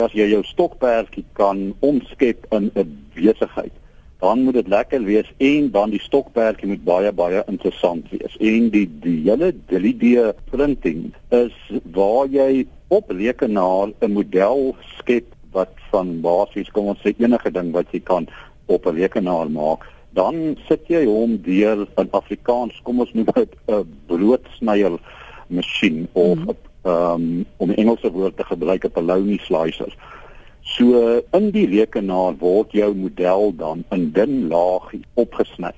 As jy jou stokperdjie kan omskep in 'n besigheid, dan moet dit lekker wees en dan die stokperdjie moet baie baie interessant wees. En die die hele 3D printing is waar jy op rekenaar 'n model skep wat van basies kom ons sê enige ding wat jy kan op 'n rekenaar maak dan sit jy hom deur in Afrikaans kom ons noem dit 'n broodsnyer masjien of mm. Um, om 'n Engelse woord te gebruik 'n polony slicer. So in die rekenaar word jou model dan in dun laagie opgesny.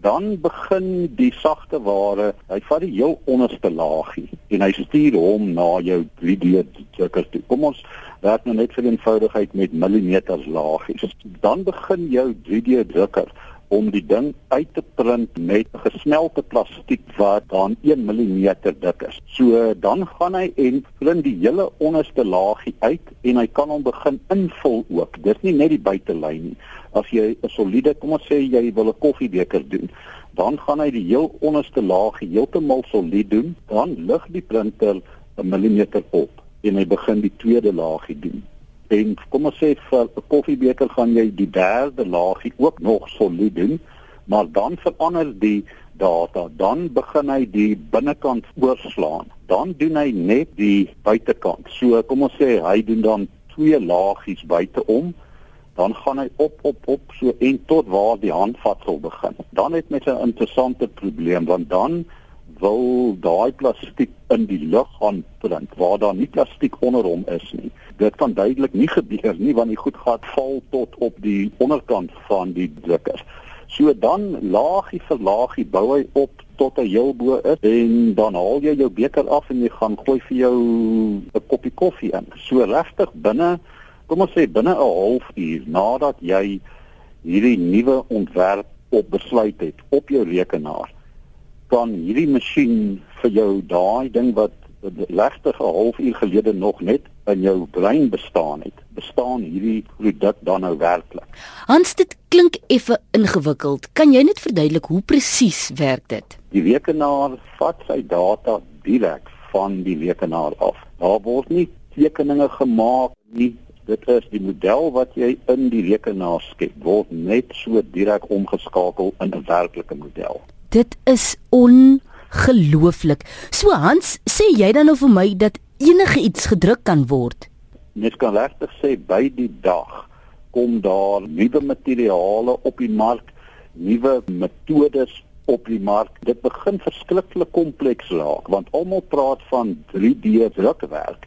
Dan begin die sagte ware, hy vat die heel onderste laagie en hy stuur hom na jou 3D drukker toe. Kom ons werk nou net vir eenvoudigheid met millimeters laagies. Dan begin jou 3D drukker om die ding uit te print met gesmelte plastiek wat dan 1 mm dik is. So dan gaan hy en print die hele onderste laagie uit en hy kan hom begin invul ook. Dis nie net die buitelyn nie. As jy 'n soliede, kom ons sê jy wil 'n koffiebeker doen, dan gaan hy die heel onderste laagie heeltemal solied doen, dan lig die printer 'n millimeter op en hy begin die tweede laagie doen en kom ons sê vir 'n koffiebeker gaan jy die derde laagie ook nog solied doen, maar dan verander die data, dan begin hy die binnekant oorslaan. Dan doen hy net die buitekant. So kom ons sê hy doen dan twee laagies buiteom, dan gaan hy op op op so en tot waar die handvatsel begin. Dan het met 'n interessante probleem want dan wil daai plastiek in die lug gaan print waar daar nie plastiek onder hom is nie. Dit kan duidelik nie gebeur nie want die goed gaan val tot op die onderkant van die drukker. So dan laagie vir laagie bou hy op tot hy heel bo is en dan haal jy jou beker af en jy gaan gooi vir jou 'n koppie koffie in. So regtig binne kom ons sê binne 'n halfuur nadat jy hierdie nuwe ontwerp op besluit het op jou rekenaar kan hierdie masjien vir jou daai ding wat legte 'n halfuur gelede nog net in jou brein bestaan het, bestaan hierdie produk dan nou werklik. Hans, dit klink effe ingewikkeld. Kan jy net verduidelik hoe presies werk dit? Die rekenaar vat sy data direk van die rekenaar af. Daar word nie tekeninge gemaak nie. Dit is die model wat jy in die rekenaar skep word net so direk omgeskakel in 'n werklike model. Dit is ongelooflik. So Hans, sê jy dan nou vir my dat enige iets gedruk kan word? Mens kan regtig sê by die dag kom daar nuwe materiale op die mark, nuwe metodes op die mark. Dit begin verskriklik kompleks raak want almal praat van 3D drukwerk.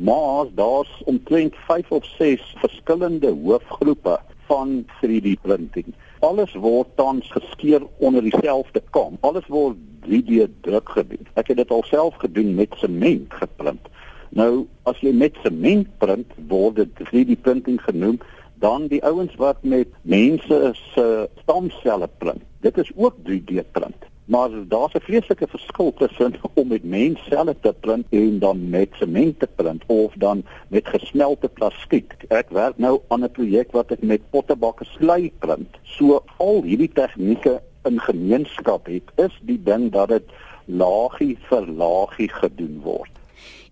Maar daar's omtrent 5 of 6 verskillende hoofgroepe van 3D printing alles word tans geskeur onder dieselfde kam. Alles word 3D druk gedoen. Ek het dit alself gedoen met sement geprint. Nou as jy met sement print, word dit 3D printing genoem. Dan die ouens wat met mense se stamselle print. Dit is ook 3D print. Maar daar's 'n vreeslike verskil tussen om met mensselle te print en dan met sement te print of dan met gesmelte plastiek. Ek werk nou aan 'n projek wat ek met pottebakke slui print. So al hierdie tegnieke in gemeenskap het, is die ding dat dit laagie vir laagie gedoen word.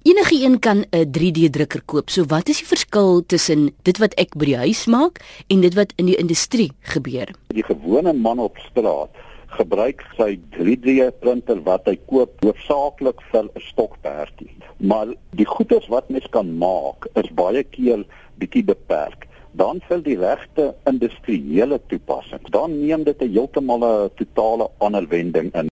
Enige een kan 'n 3D drukker koop. So wat is die verskil tussen dit wat ek by die huis maak en dit wat in die industrie gebeur? Die gewone man op straat gebruik sy 3D printer wat hy koop hoofsaaklik vir 'n stokperdjie. Maar die goeders wat mens kan maak is baie keer bietjie beperk. Dan vir die regte industriële toepassing, dan neem dit 'n heeltemal 'n totale ander wending in.